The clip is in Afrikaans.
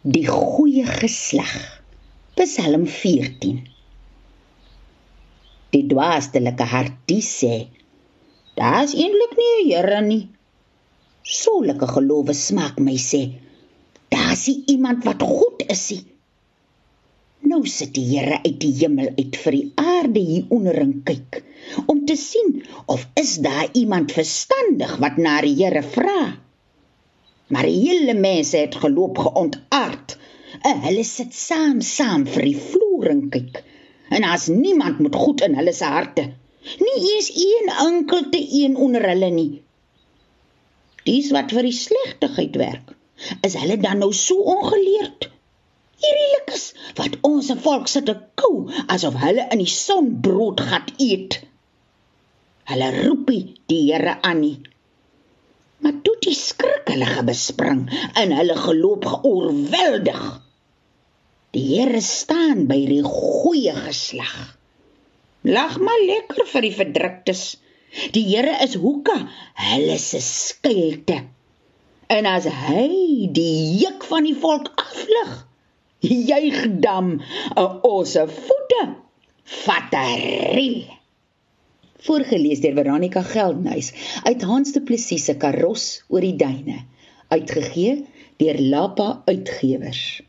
Die goeie geslag. Psalm 14. Die dwaastelike hartie sê: Daar's eintlik nie 'n Here nie. Soulike gelowe smaak my sê: Daar's iemand wat goed is. Nie. Nou sit die Here uit die hemel uit vir die aarde hier onder en kyk om te sien of is daar iemand verstandig wat na die Here vra. Maar hele mense het geloop geontaard. En hulle sit saam saam vir die vloer en kyk. En as niemand met goed in hulle se harte. Nie eens een enkelte een onder hulle nie. Dis wat vir die slegtigheid werk. Is hulle dan nou so ongeleerd? Hierdie is wat ons volk sit te kou asof hulle in die son brood gat eet. Hulle roep die Here aan nie maar toe die skrik hulle gebespring en hulle geloop geoorweldig. Die Here staan by die goeie geslag. Lag maar lekker vir die verdruktes. Die Here is hoeka, hulle se skuilte. En as hy die juk van die volk aflig, juig dan 'n osse voete. Vat 'n riel voorgeles deur Veronica Geldnys uit Hans Du Plessis se Karos oor die duine uitgegee deur Lapa Uitgewers